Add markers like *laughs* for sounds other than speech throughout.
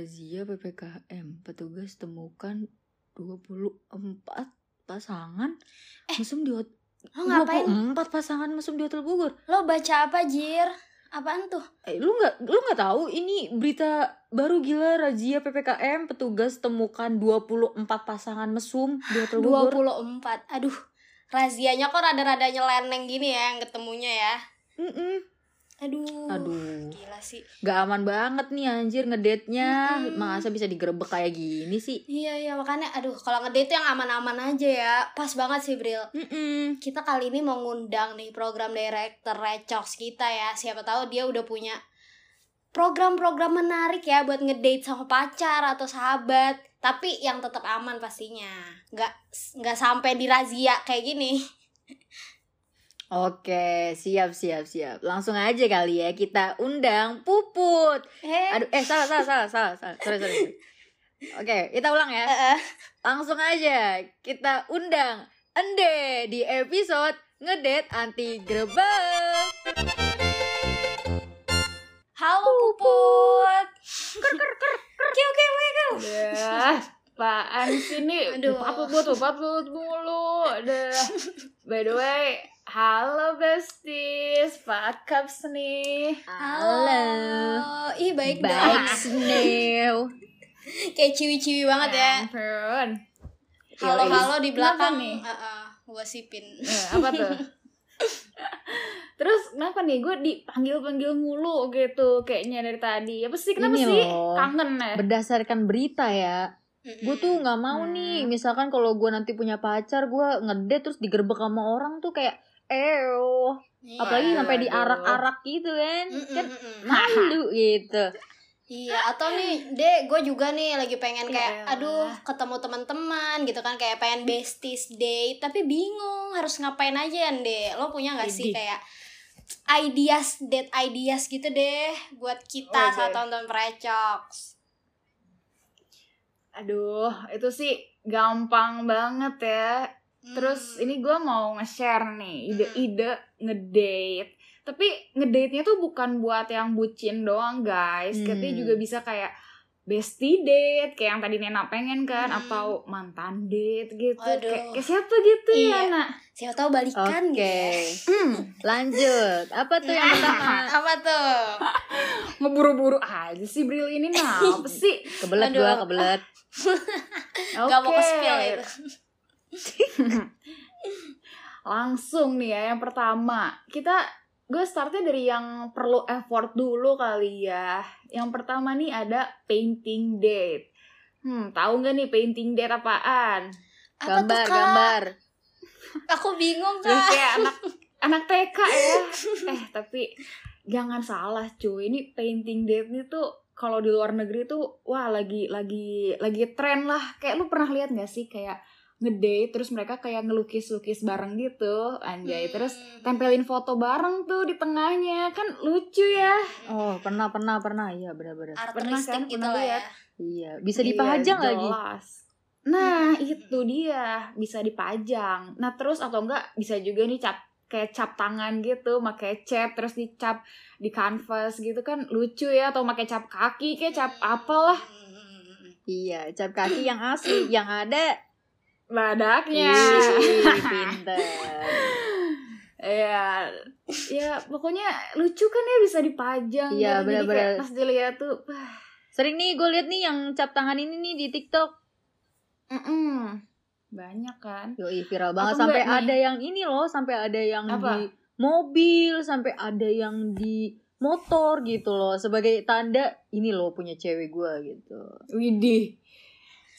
Razia PPKM, petugas temukan 24 pasangan Eh, mesum di hot- Lo ngapain? 24 pasangan mesum di Hotel Bogor. Lo baca apa, Jir? Apaan tuh? Eh, lu nggak lu nggak tahu ini berita baru gila razia PPKM, petugas temukan 24 pasangan mesum di Hotel Bogor. 24. Aduh, razianya kok rada-rada nyeleneng gini ya yang ketemunya ya. Mm-mm. Aduh. Aduh, Gila sih. gak aman banget nih anjir ngedate-nya. Mm-mm. Masa bisa digerebek kayak gini sih? Iya, iya, makanya aduh kalau ngedate tuh yang aman-aman aja ya. Pas banget sih, Bril. Mm-mm. Kita kali ini mau ngundang nih program director Recox kita ya. Siapa tahu dia udah punya program-program menarik ya buat ngedate sama pacar atau sahabat. Tapi yang tetap aman pastinya. Nggak nggak sampai di razia kayak gini. *laughs* Oke, siap siap siap. Langsung aja kali ya kita undang Puput. Eh, Aduh, eh salah salah salah salah, salah. Sorry sorry. Oke, kita ulang ya. eh, eh. Langsung aja kita undang Ende di episode ngedate anti grebek. Halo Puput. Oke oke oke oke. Udah, apaan sih nih? Aduh. Apa buat apa buat mulu? Udah. By the way, halo besties, Pak Cups nih. Halo. Ih baik Baik. Snew. Kayak ciwi-ciwi banget ya. Ampun. Halo Yoi. halo di belakang nih? Heeh, gua sipin. Eh, apa tuh? Terus kenapa nih gue dipanggil-panggil mulu gitu kayaknya dari tadi? Apa sih? Kenapa Ini sih? loh. Kangen ya? Berdasarkan berita ya, gue tuh nggak mau Hmm. nih. Misalkan kalau gue nanti punya pacar, gue ngedate terus digerebek sama orang tuh kayak, eo. Iya. Apalagi sampai diarak-arak gitu kan, Mm-mm, kan mm-mm. malu gitu. Iya, atau nih, Dek, gue juga nih lagi pengen Ya kayak, elah. aduh, ketemu teman-teman gitu kan, kayak pengen besties date, tapi bingung harus ngapain aja, Dek. Lo punya gak sih kayak ideas, date ideas gitu deh, buat kita Oke. saat tonton Precox. Aduh, itu sih gampang banget ya. Terus Hmm. ini gue mau nge-share nih ide-ide ngedate. Tapi ngedate-nya tuh bukan buat yang bucin doang guys. Hmm. Tapi juga bisa kayak bestie date kayak yang tadi Nena pengen kan Hmm. atau mantan date gitu. Kayak, kayak siapa gitu Iya. ya, Nak? Siapa tahu balikan Oke, gitu ya. Hmm, lanjut. Apa tuh yang pertama? *laughs* Apa tuh? *laughs* ngeburu-buru aja sih Bril ini nah, apa sih? Kebelet Aduh. gua, kebelet. *laughs* Gak mau Oke. ke-spill itu. *laughs* Langsung nih ya yang pertama. Kita gue startnya dari yang perlu effort dulu kali ya. Yang pertama nih ada painting date. Hmm, tahu nggak nih painting date apaan? Apa Gambar, tuh, gambar. Aku bingung, Kak. kayak anak *laughs* anak TK ya. Eh, tapi jangan salah cuy. Ini painting date nih tuh kalau di luar negeri tuh wah lagi lagi lagi tren lah. Kayak lu pernah lihat nggak sih kayak ngedate terus mereka kayak ngelukis-lukis bareng gitu anjay terus Hmm. tempelin foto bareng tuh di tengahnya kan lucu ya Oh, pernah, pernah, pernah. Iya, benar-benar. Pernah kan? gitu Pernah ya. Iya, bisa Iya, dipajang lagi. nah itu dia bisa dipajang nah terus atau enggak bisa juga nih cap kayak cap tangan gitu pakai cat terus dicap di canvas gitu kan lucu ya atau pakai cap kaki kayak cap apalah Hmm. Iya, cap kaki yang asli, yang ada. Badaknya *laughs* Ih, pinter. ya ya pokoknya lucu kan ya bisa dipajang Iya, kayak benar-benar. pas dilihat tuh Sering nih gue liat nih yang cap tangan ini nih di TikTok. mm-mm. banyak kan Yoi, viral banget. Atau Sampai enggak nih? ada yang ini loh, sampai ada yang Apa? di mobil, sampai ada yang di motor gitu loh. Sebagai tanda, ini loh punya cewek gue gitu. widih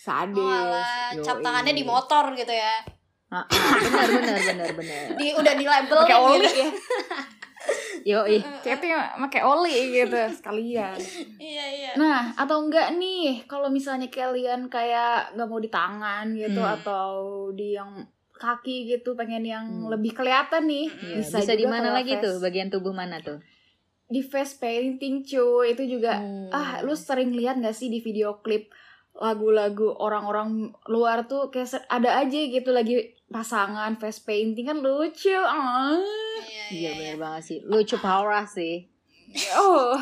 sadis Oh, alah, cap tangannya di motor gitu ya. Ah, ah, benar benar benar benar. *laughs* Di udah di label pakai oli gitu. ya *laughs* Yo ih. chatnya pakai oli gitu sekalian Iya, iya. nah atau enggak nih kalau misalnya kalian kayak nggak mau di tangan gitu Hmm. atau di yang kaki gitu pengen yang Hmm. lebih kelihatan nih Iya, bisa, bisa, di mana lagi face- tuh? Bagian tubuh mana tuh? di face painting cuy itu juga Hmm. ah lu sering lihat gak sih di video klip lagu-lagu orang-orang luar tuh kayak ada aja gitu lagi pasangan face painting kan lucu ah Iya, Iya benar banget sih. Lucu parah sih. oh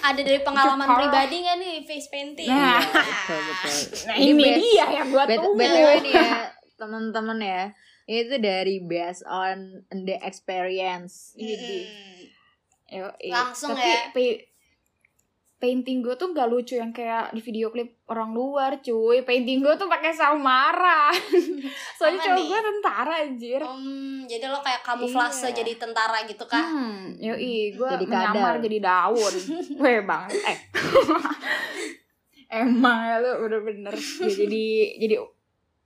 Ada dari pengalaman Jepang. pribadi gak nih face painting? Nah. Iya, betul betul. nah Ini ini, best- dia yang gua Bet- tunggu BTW nih ya, teman-teman ya. Itu dari based on the experience. Mm-mm. Yo, Langsung tapi ya. Pa- painting gue tuh gak lucu yang kayak di video klip orang luar cuy painting gue tuh pakai samara *laughs* soalnya Sama cowok gue tentara anjir Hmm, jadi lo kayak kamuflase Iya. jadi tentara gitu kah? Hmm, yoi, gue Jadi menyamar kadal. jadi daun. *laughs* Weh banget. Eh. *laughs* Emang ya lu bener-bener ya, jadi jadi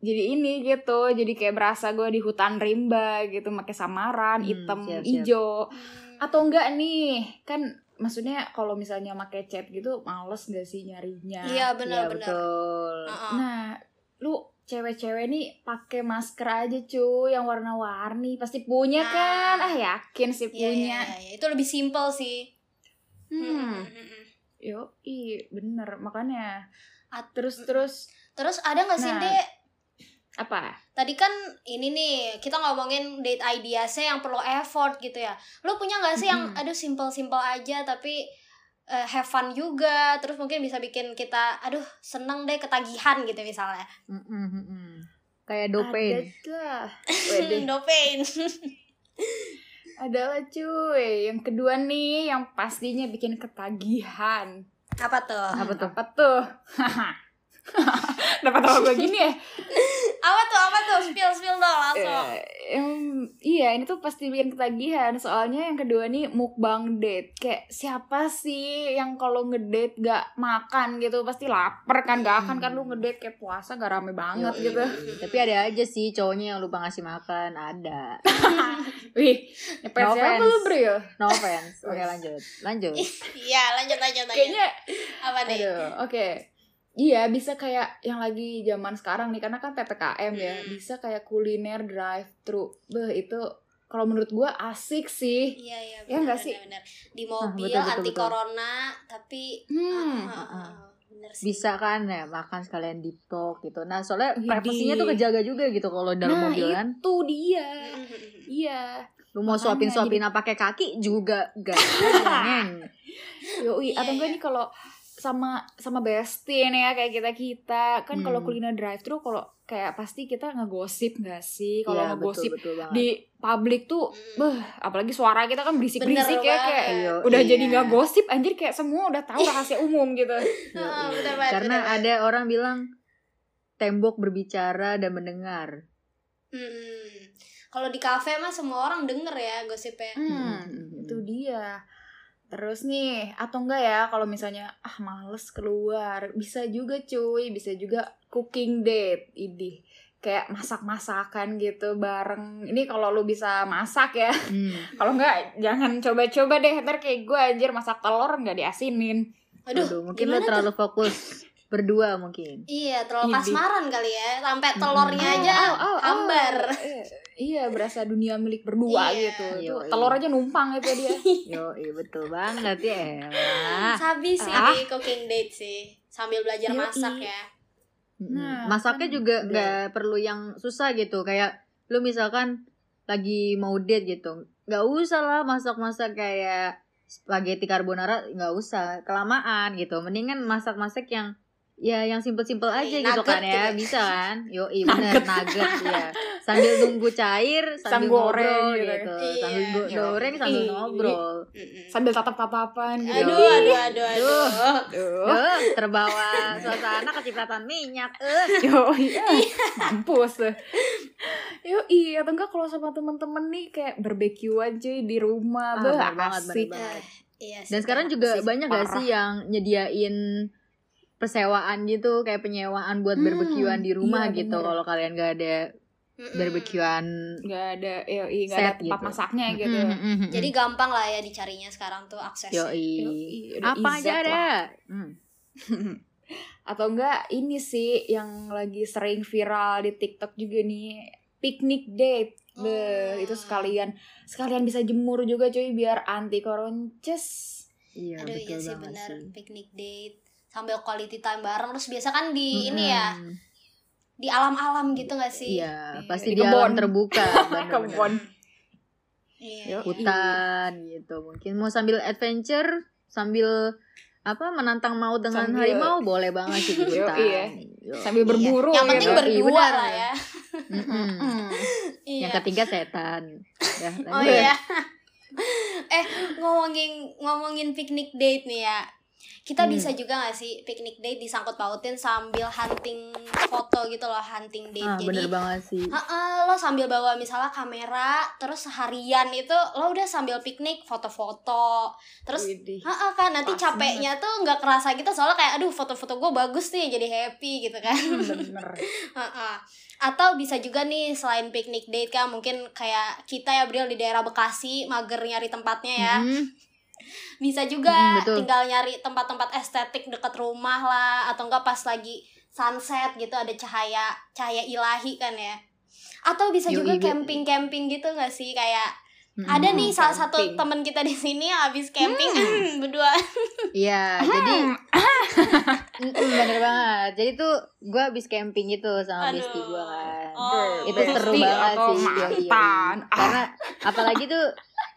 jadi ini gitu, jadi kayak berasa gue di hutan rimba gitu, pakai samaran, Hmm, hitam, siap, siap. hijau. Hmm. Atau enggak nih, kan maksudnya kalau misalnya pakai cat gitu, males gak sih nyarinya? Iya Iya benar-benar. betul. Heeh. Nah, lu cewek-cewek nih pakai masker aja cuy yang warna-warni pasti punya Nah. kan ah yakin sih Iya, iya, punya iya, iya. Itu lebih simple sih. Hmm. Mm-mm. Yo, i bener makanya. At- Terus terus Terus ada nggak sih Nah. Apa? Tadi kan ini nih kita ngomongin date ideasnya yang perlu effort gitu ya. Lo punya nggak sih yang aduh simple-simple aja tapi eh, have fun juga. Terus mungkin bisa bikin kita aduh seneng deh ketagihan gitu misalnya. Mm-mm, mm-mm. Kayak dopain. Lah. Wede. no pain. Ada lah cuy. Yang kedua nih yang pastinya bikin ketagihan. Apa tuh? Apa tuh? Apa tuh? *laughs* *laughs* Dapat tahu gue gini ya? *laughs* Apa tuh? Apa tuh? Spill spill dong langsung. Eh, em, iya ini tuh pasti bikin ketagihan soalnya yang kedua nih mukbang date kayak siapa sih yang kalau ngedate gak makan gitu pasti lapar kan gak akan kan lu ngedate kayak puasa gak rame banget gitu Tapi ada aja sih cowoknya yang lupa ngasih makan, ada. *laughs* wih nyepet No siapa offense. lu bro ya No offense. Oke lanjut, lanjut. *laughs* Iya lanjut lanjut lanjut. kayaknya Apa nih? oke Iya bisa kayak yang lagi zaman sekarang nih karena kan ppkm ya Hmm. bisa kayak kuliner drive thru beh itu kalau menurut gua asik sih Iya iya Ya benar nggak sih? benar, benar. Di mobil betul, betul, anti betul. corona tapi hmm Ah, ah, ah. ah, bener sih. Bisa kan ya makan sekalian deep talk gitu. Nah soalnya privasinya tuh kejaga juga gitu kalau dalam nah mobil kan. itu dia *laughs* iya Lu mau suapin suapin apa pakai kaki juga *laughs* gak. Yoi, Iya, atau enggak iya. nih kalau sama sama bestie nih ya kayak kita kita kan kalau Hmm. kuliner drive thru kalau kayak pasti kita ngegosip nggak sih kalau Iya, ngegosip betul, betul di publik tuh Hmm. beh apalagi suara kita kan berisik berisik ya kayak Iya, udah iya. jadi nggak gosip anjir kayak semua udah tahu rahasia umum gitu *laughs* bener banget, Karena bener ada orang bilang tembok berbicara dan mendengar. Hmm. Kalau di kafe mah semua orang denger ya gosipnya. hmm, itu dia terus nih atau enggak ya kalau misalnya ah males keluar bisa juga cuy bisa juga cooking date ini kayak masak-masakan gitu bareng ini kalau lu bisa masak ya Hmm. *laughs* kalau enggak jangan coba-coba deh ntar kayak gue anjir masak telur nggak diasinin Aduh, Aduh, mungkin gimana terlalu fokus berdua mungkin. Iya, terlalu kasmaran kali ya. Sampai telurnya Hmm. aja Oh, oh, oh. hambar. Eh, *laughs* iya berasa dunia milik berdua Iya. gitu Iya, Tuh, iya. telur aja numpang itu dia *laughs* Yo, iya betul banget ya. Sabi sih Ah. di cooking date sih. Sambil belajar Yoi. masak ya. Mm-mm. Nah, Masaknya kan juga nggak perlu yang susah gitu. Kayak lu misalkan lagi mau date gitu, nggak usah lah masak-masak kayak spaghetti carbonara, nggak usah kelamaan gitu. Mendingan masak-masak yang ya yang simple-simple aja Iya, gitu nugget kan ya, gitu. bisa kan? Yo, iya *laughs* bener nugget ya. Sambil nunggu cair, *laughs* sambil Sambil goreng ngobrol gitu. gitu. Iya. Sambil go- goreng sambil iya. ngobrol. Sambil tatap-tatapan gitu Aduh, aduh, aduh, aduh. Aduh. Eh, terbawa suasana kecipratan minyak. *laughs* Eh. Yo, iya. Mampus. Yo, iya atau enggak kalau sama temen-temen nih kayak barbekyuan cuy di rumah, Ah, bener banget, banget. Eh, Iya sih. Dan sekarang juga banyak gak parah. sih yang nyediain persewaan gitu kayak penyewaan buat Hmm, barbekyuan di rumah iya, gitu kalau kalian gak ada Mm-mm. barbekyuan nggak ada ya nggak ada Set tempat gitu. masaknya gitu Mm, mm, mm, mm. Jadi gampang lah ya dicarinya sekarang tuh aksesnya. Yoi. Yoi, apa aja ada Hmm. *laughs* atau enggak ini sih yang lagi sering viral di TikTok juga nih picnic date Beh, Hmm. itu sekalian sekalian bisa jemur juga cuy biar anti koronces iya Aduh iya betul sih banget bener sih. picnic date sambil quality time bareng terus biasa kan di ini ya di alam-alam gitu gak sih? iya Iya, pasti di di alam terbuka *laughs* kebun Iya. Iya. hutan gitu mungkin mau sambil adventure sambil apa menantang maut dengan Sambil- harimau boleh banget sih di *laughs* Yo, hutan iya. Yo. sambil Iya. berburu Yang penting gitu. Iya, berdua lah ya. Mm-mm. *laughs* Iya. yang ketiga setan ya, Oh iya. eh ngomongin ngomongin picnic date nih ya. Kita Hmm. bisa juga gak sih picnic date disangkut pautin sambil hunting foto gitu loh, hunting date. ah, Jadi bener banget sih Heeh, lo sambil bawa misalnya kamera, terus seharian itu lo udah sambil piknik, foto-foto, terus Widih. Heeh kan nanti Pas capeknya tuh nggak kerasa gitu soalnya kayak aduh foto-foto gue bagus nih jadi happy gitu kan. bener *laughs* Heeh. Atau bisa juga nih selain picnic date kan mungkin kayak kita ya Bril di daerah Bekasi mager nyari tempatnya ya. Mm. Bisa juga Mm, betul. tinggal nyari tempat-tempat estetik deket rumah lah atau enggak pas lagi sunset gitu ada cahaya cahaya ilahi kan ya. Atau bisa Yoi, juga camping-camping gitu gak sih kayak Mm-mm. ada nih salah satu teman kita di sini habis camping *laughs* berdua. Iya, jadi *laughs* Mm-mm, bener banget. Jadi tuh gue habis camping itu sama Aduh. bestie gue kan. Oh. itu seru banget sih. Yoi, yoi. mantan. Ah. Karena apalagi tuh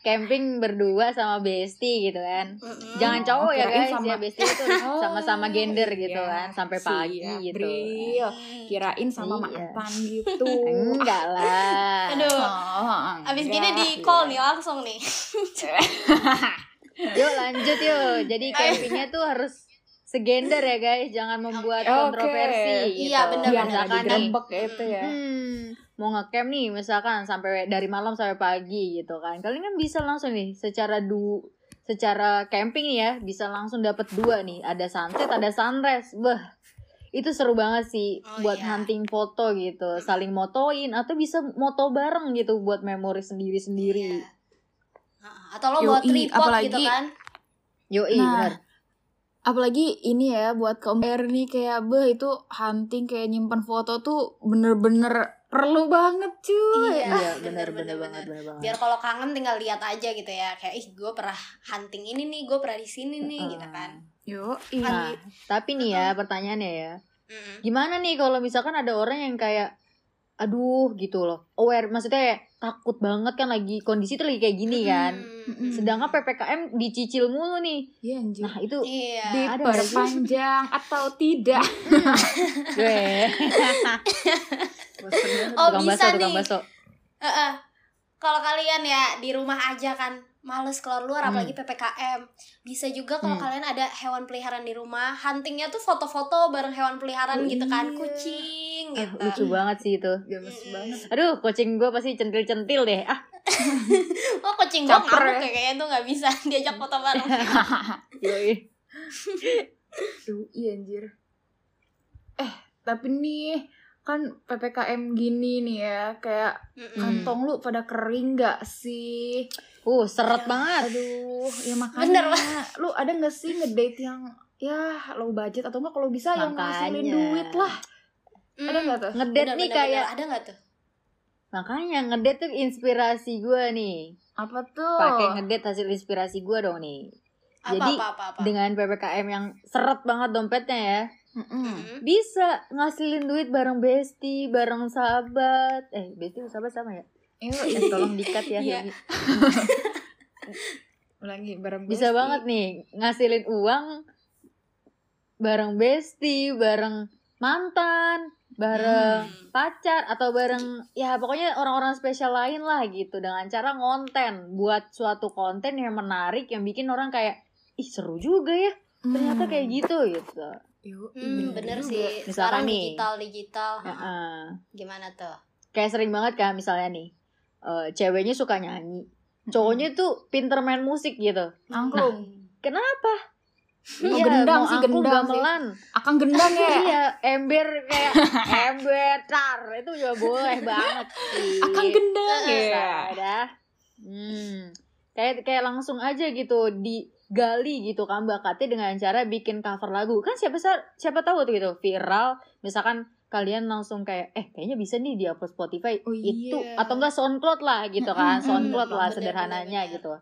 camping berdua sama bestie gitu kan. Mm-mm. Jangan cowok ya guys, sama- ya bestie itu *laughs* Oh, sama-sama gender gitu iya. kan, sampai pagi Siap, gitu. Bril. Kirain sama Iya. mantan gitu Enggak lah. Aduh. Oh, Abis gini di call nih langsung nih. *laughs* Yuk lanjut yuk. Jadi campingnya tuh harus segender ya guys, jangan membuat Oke. kontroversi gitu. Iya, bener, Biar bener. nggak Misalkan nih, digerebek gitu ya Hmm, mau ngecamp nih misalkan sampai dari malam sampai pagi gitu kan. Kalian kan bisa langsung nih secara du secara camping nih ya bisa langsung dapat dua nih. Ada sunset, ada sunrise. Bah. Itu seru banget sih Oh, buat iya. hunting foto gitu, saling motoin atau bisa moto bareng gitu buat memori sendiri-sendiri. Iya. Heeh. Atau lo Yoi, bawa tripod apalagi- gitu kan. Yoi, Nah, bener. apalagi ini ya buat kaum nih kayak beh itu hunting kayak nyimpan foto tuh bener-bener perlu banget cuy Iya. Iya, bener, bener, bener, bener, banget, bener. banget. Biar kalau kangen tinggal lihat aja gitu ya. Kayak ih gue pernah hunting ini nih, gue pernah di sini nih gitu kan. yuk Nah, tapi nih ya pertanyaannya ya, gimana nih kalau misalkan ada orang yang kayak aduh gitu loh aware maksudnya kayak takut banget kan lagi kondisi tuh lagi kayak gini kan Mm-mm. sedangkan ppkm dicicil mulu nih iya anjir nah itu Iya. diperpanjang atau tidak *laughs* gue *laughs* Oh tukang bisa baso tukang nih. baso Heeh. Kalau kalian ya di rumah aja kan males keluar luar Hmm. apalagi ppkm bisa juga kalau Hmm. kalian ada hewan peliharaan di rumah huntingnya tuh foto-foto bareng hewan peliharaan Oh, gitu kan iya. kucing Ah, gitu lucu banget sih itu gemes banget aduh kucing gue pasti centil-centil deh ah *laughs* oh kucing gua Caper ngamuk ya. ya kayaknya tuh nggak bisa *laughs* diajak foto bareng *laughs* yoi. Iya anjir eh tapi nih kan ppkm gini nih ya kayak. Hmm. kantong lu pada kering nggak sih uh seret banget aduh ya Bener, makanya *laughs* lu ada nggak sih ngedate yang ya low budget atau enggak kalau bisa yang ngasilin Makanya. duit lah Mm. ada nggak tuh ngedate Bener, nih bener, kayak bener. ada nggak tuh makanya ngedate tuh inspirasi gue nih apa tuh pakai ngedate hasil inspirasi gue dong nih apa Jadi, apa apa, apa. dengan ppkm yang seret banget dompetnya ya Mm-mm. Bisa ngasilin duit bareng bestie bareng sahabat eh bestie sama sahabat sama ya eh, tolong dikat ya *laughs* Iya. Lagi *laughs* bareng bisa bestie. banget nih ngasilin uang bareng bestie bareng mantan bareng Hmm. pacar atau bareng ya pokoknya orang-orang spesial lain lah gitu dengan cara ngonten buat suatu konten yang menarik yang bikin orang kayak ih seru juga ya ternyata Hmm. kayak gitu gitu Yuk, Hmm, iya bener sih Misalkan sekarang nih. digital digital Heeh. gimana tuh kayak sering banget kan misalnya nih eh, ceweknya suka nyanyi cowoknya tuh pinter main musik gitu angklung Hmm. kenapa Mau Iya, gendang mau sih, gendang sih. gamelan. Akan gendang ya. iya, ember kayak *laughs* ember tar itu juga boleh banget sih. Akan gendang Bisa ya. Hmm. Kayak kayak langsung aja gitu digali gitu kan bakatnya dengan cara bikin cover lagu. Kan siapa siapa tahu tuh gitu viral misalkan kalian langsung kayak eh kayaknya bisa nih di upload Spotify Oh, itu iya. atau enggak SoundCloud lah gitu kan. SoundCloud lah sederhananya gitu.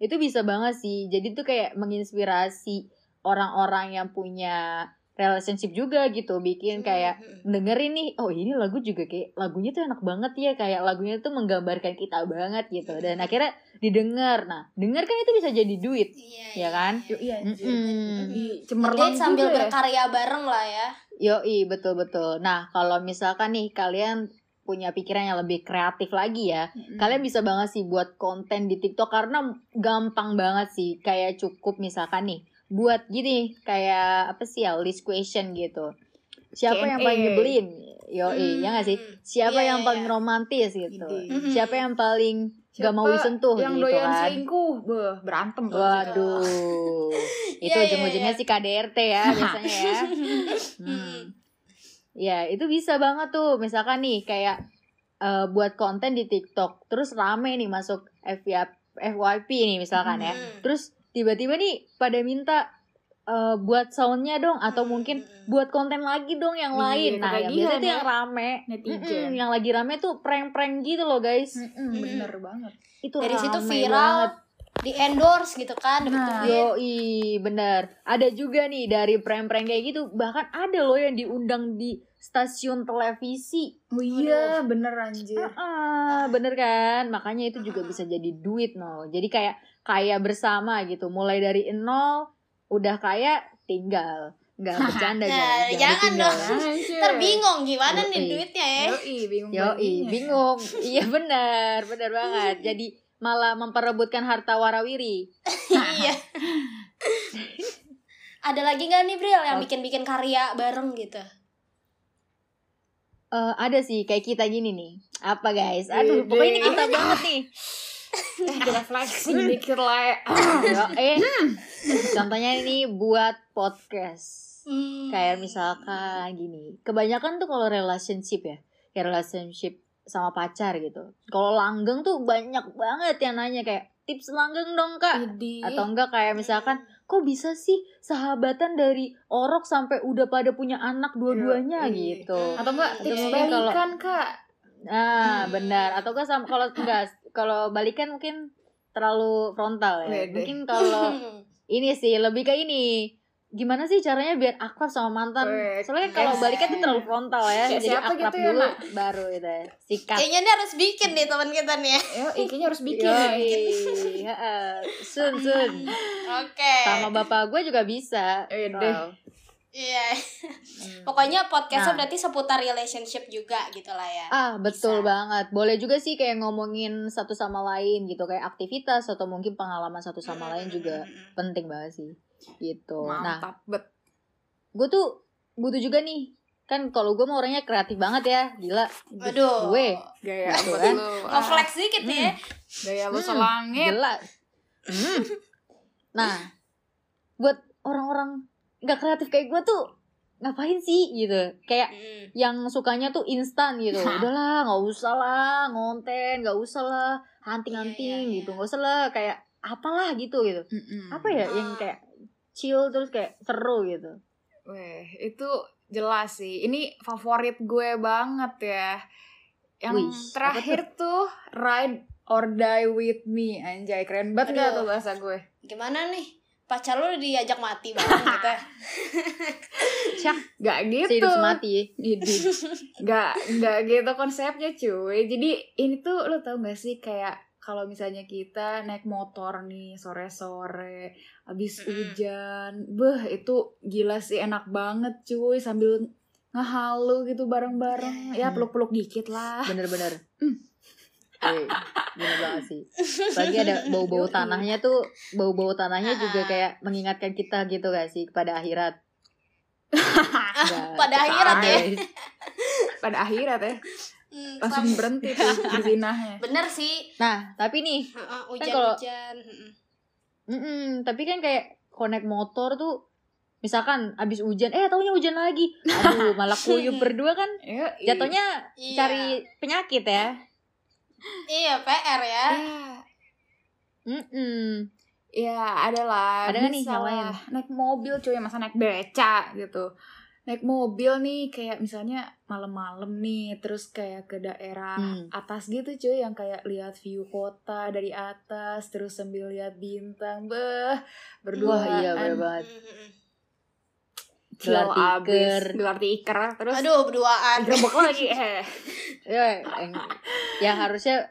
Itu bisa banget sih. Jadi tuh kayak menginspirasi orang-orang yang punya relationship juga gitu bikin kayak Hmm, dengerin nih oh ini lagu juga kayak lagunya tuh enak banget ya kayak lagunya tuh menggambarkan kita banget gitu dan akhirnya didengar nah denger kan itu bisa jadi duit Iya, ya kan iya anjir. Mm-mm. Di Ngedate cemerlang sambil juga ya. berkarya bareng lah ya. Yoi, betul betul. Nah, kalau misalkan nih kalian punya pikiran yang lebih kreatif lagi ya, Mm-mm. kalian bisa banget sih buat konten di TikTok karena gampang banget sih. Kayak cukup misalkan nih buat gini kayak apa sih ya list question gitu. Siapa yang paling nyebelin? Yoi, Hmm, ya nggak sih? Siapa Iya, yang iya, paling iya. romantis gitu? Mhm. Siapa yang paling gak mau Siapa disentuh yang gitu doyan kan? selingkuh, berantem. Waduh, *laughs* itu Iya, iya, ujung-ujungnya iya. sih KDRT ya *laughs* biasanya ya. Hmm. Ya, itu bisa banget tuh. Misalkan nih kayak eh, buat konten di TikTok, terus rame nih masuk FYP, FYP nih misalkan ya. Hmm. Terus tiba-tiba nih pada minta eh, buat soundnya dong atau Hmm, mungkin hmm. buat konten lagi dong yang Iya, lain. Nah, yang biasanya tuh ya. yang rame. Netizen. Mm-mm, yang lagi rame tuh prank-prank gitu loh, guys. Mm-mm, bener banget. Itu Dari situ viral, banget. di endorse gitu kan, Nah. duit. Yoi, bener. Ada juga nih dari prank-prank kayak gitu. Bahkan ada loh yang diundang di stasiun televisi. Oh iya, bener anjir. Ah, bener kan? Makanya itu juga bisa jadi duit no. Jadi kayak kaya bersama gitu. Mulai dari nol, udah kaya, tinggal. Nggak bercanda Nah, guys. jangan ditinggal. dong. Anjir. Ntar bingung gimana nih Yoi. duitnya ya. Yoi, bingung Yoi, bingung. iya bener, bener banget. Jadi malah memperebutkan harta warawiri. iya. Ada lagi gak nih Bril yang bikin-bikin karya bareng gitu? Eh, ada sih kayak kita gini nih. Apa guys? Aduh, pokoknya ini kita banget nih. Eh, flexing dikit lah ya. Yo, eh, contohnya ini buat podcast. Hmm. Kayak misalkan gini, kebanyakan tuh kalau relationship ya, kayak relationship sama pacar gitu. Kalau langgeng tuh banyak banget yang nanya kayak tips langgeng dong kak. Idi. Atau enggak kayak misalkan, kok bisa sih sahabatan dari orok sampai udah pada punya anak dua-duanya Yoi. gitu. atau enggak tips kalau- balikan kak Nah, Hmm. benar. Atau enggak sama kalau enggak kalau balikan mungkin terlalu frontal ya. Wede. Mungkin kalau *laughs* ini sih lebih ke ini gimana sih caranya biar akrab sama mantan soalnya kan kalau balikan tuh terlalu frontal ya Kayak jadi siapa akrab gitu ya, dulu Nak? baru itu ya sikat Kayaknya ini harus bikin nih teman kita nih ya. ya ikinya harus bikin nih heeh. sun sun *laughs* Oke. sama bapak gue juga bisa So, deh. Iya. hmm. Pokoknya podcastnya Nah. berarti seputar relationship juga gitu lah ya. Ah, betul Bisa. banget. Boleh juga sih kayak ngomongin satu sama lain gitu, kayak aktivitas atau mungkin pengalaman satu sama lain juga penting banget sih. Gitu. Nah, mantap bet gue tuh butuh juga nih. Kan kalau gue mau orangnya kreatif banget ya, gila. Aduh. Gue gaya Gitu bet kan. lu ah. Ngeflex dikit ya. gaya lu Hmm, selangit jelas. Hmm. Nah, buat orang-orang gak kreatif kayak gue tuh ngapain sih gitu? Kayak Hmm. yang sukanya tuh instan gitu. *laughs* Udahlah, nggak usah lah ngonten, nggak usah lah hunting-hunting Iya, iya, gitu, iya. nggak usah lah kayak apalah gitu gitu. Mm-mm. Apa ya yang Ah. kayak chill terus kayak seru gitu. Weh, itu jelas sih. Ini favorit gue banget ya. Yang apa terakhir tuh Ride or Die with Me. Anjay, keren banget gak Aduh. tuh bahasa gue? Gimana nih? Pacar lu diajak mati banget *laughs* gitu. Syah, Gak gitu. hidup semati. Idi. Gak, gak gitu konsepnya cuy. Jadi ini tuh lo tau gak sih kayak kalau misalnya kita naik motor nih sore-sore habis Mm-mm. hujan, beh itu gila sih enak banget cuy sambil ngehalu gitu bareng-bareng. Ya, Ya peluk-peluk dikit lah. Bener-bener. Hmm. Wih, bener banget sih. Lagi ada *laughs* bau-bau tanahnya tuh, bau-bau tanahnya juga Ah. kayak mengingatkan kita gitu gak sih kepada akhirat. Pada akhirat *laughs* ya. guys. *laughs* Pada akhirat ya Hmm, langsung berhenti tuh berzinahnya. Bener sih. Nah, tapi nih, Heeh, Kan kalau- Hujan-hujan. Mm-mm. mm-mm, tapi kan kayak connect motor tuh misalkan abis hujan eh taunya hujan lagi aduh malah kuyup berdua kan Ya, jatuhnya Iya. cari penyakit ya Iya, PR ya. Ya, Mm-mm. ya ada lah. Ada nih yang lain? Naik mobil cuy, masa naik beca gitu. Naik mobil nih kayak misalnya malam-malam nih, terus kayak ke daerah Hmm. atas gitu cuy, yang kayak lihat view kota dari atas, terus sambil lihat bintang, beh, berduaan. Wah, iya, bener banget. Gelar tikar. abis, gelar tikar, terus Aduh, berduaan. gerbek *laughs* lagi, eh. ya yang, yang harusnya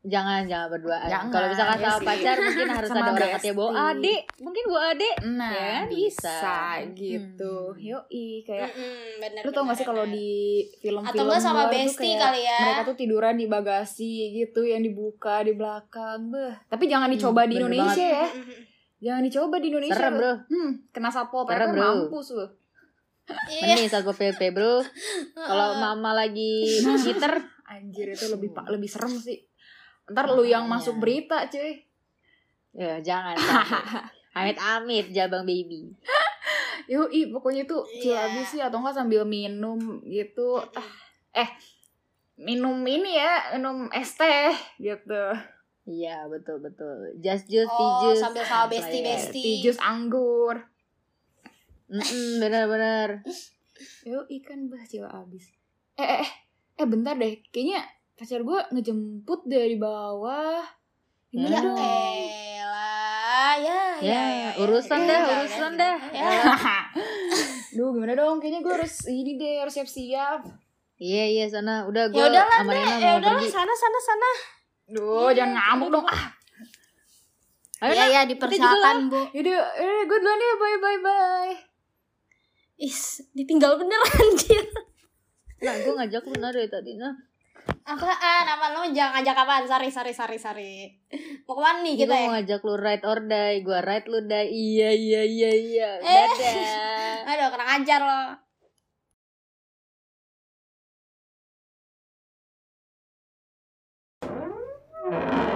jangan jangan berduaan Jangan, kalau misalkan ya sama sih. pacar mungkin harus Sama ada orang katanya bawa adik mungkin bawa adik Nah, Ya kan, bisa, bisa. gitu. Hmm. Yoi, kayak Mm-mm, bener, lu tau gak sih kalau di film-film Atau enggak sama bestie kali ya. mereka tuh tiduran di bagasi gitu yang dibuka di belakang beh tapi jangan dicoba Hmm, di Indonesia ya Mm-mm. Jangan dicoba di Indonesia serem bro. hmm kena Serem, pp bro. mampus lu. Iya. mending satpol pp bro. Kalau mama lagi *laughs* ngiter. Anjir itu lebih pa- lebih serem sih. Ntar lu yang Makanya. masuk berita cuy. Ya jangan *laughs* sampai. amit amit jabang baby. *laughs* Yoi, pokoknya itu chill Iya. abis sih atau enggak sambil minum gitu. Ah, eh minum ini ya minum es teh gitu iya betul betul just just Oh, just sambil sama bestie Iya. bestie. Tea jus anggur Mm-mm, bener bener Yo ikan bah cila abis. Eh eh eh, eh bentar deh. Kayaknya pacar gue ngejemput dari bawah. Gimana Ya. dong? Elah, ya, ya, ya ya, urusan ya, dah ya, urusan ya, dah ya. Duh gimana dong? Kayaknya gue harus ini deh harus siap-siap. iya iya sana udah gue Ya udahlah, sama Rena Ya mau udahlah, pergi sana sana sana. Duh jangan ngamuk dong. Ah, Ayo, Nak. ya dipersilakan, Bu. yaudah, eh gue duluan ya. Bye bye bye. Is, ditinggal bener anjir. nah gue ngajak lu dari tadi nah Apaan? Apaan lo jangan ngajak apaan? Sorry, sorry, sorry, sorry. Mau ke mana nih kita ya? mau ngajak lu ride or die gue ride lu die iya iya iya iya Eh. dadah *laughs* Aduh, kurang ajar lo. you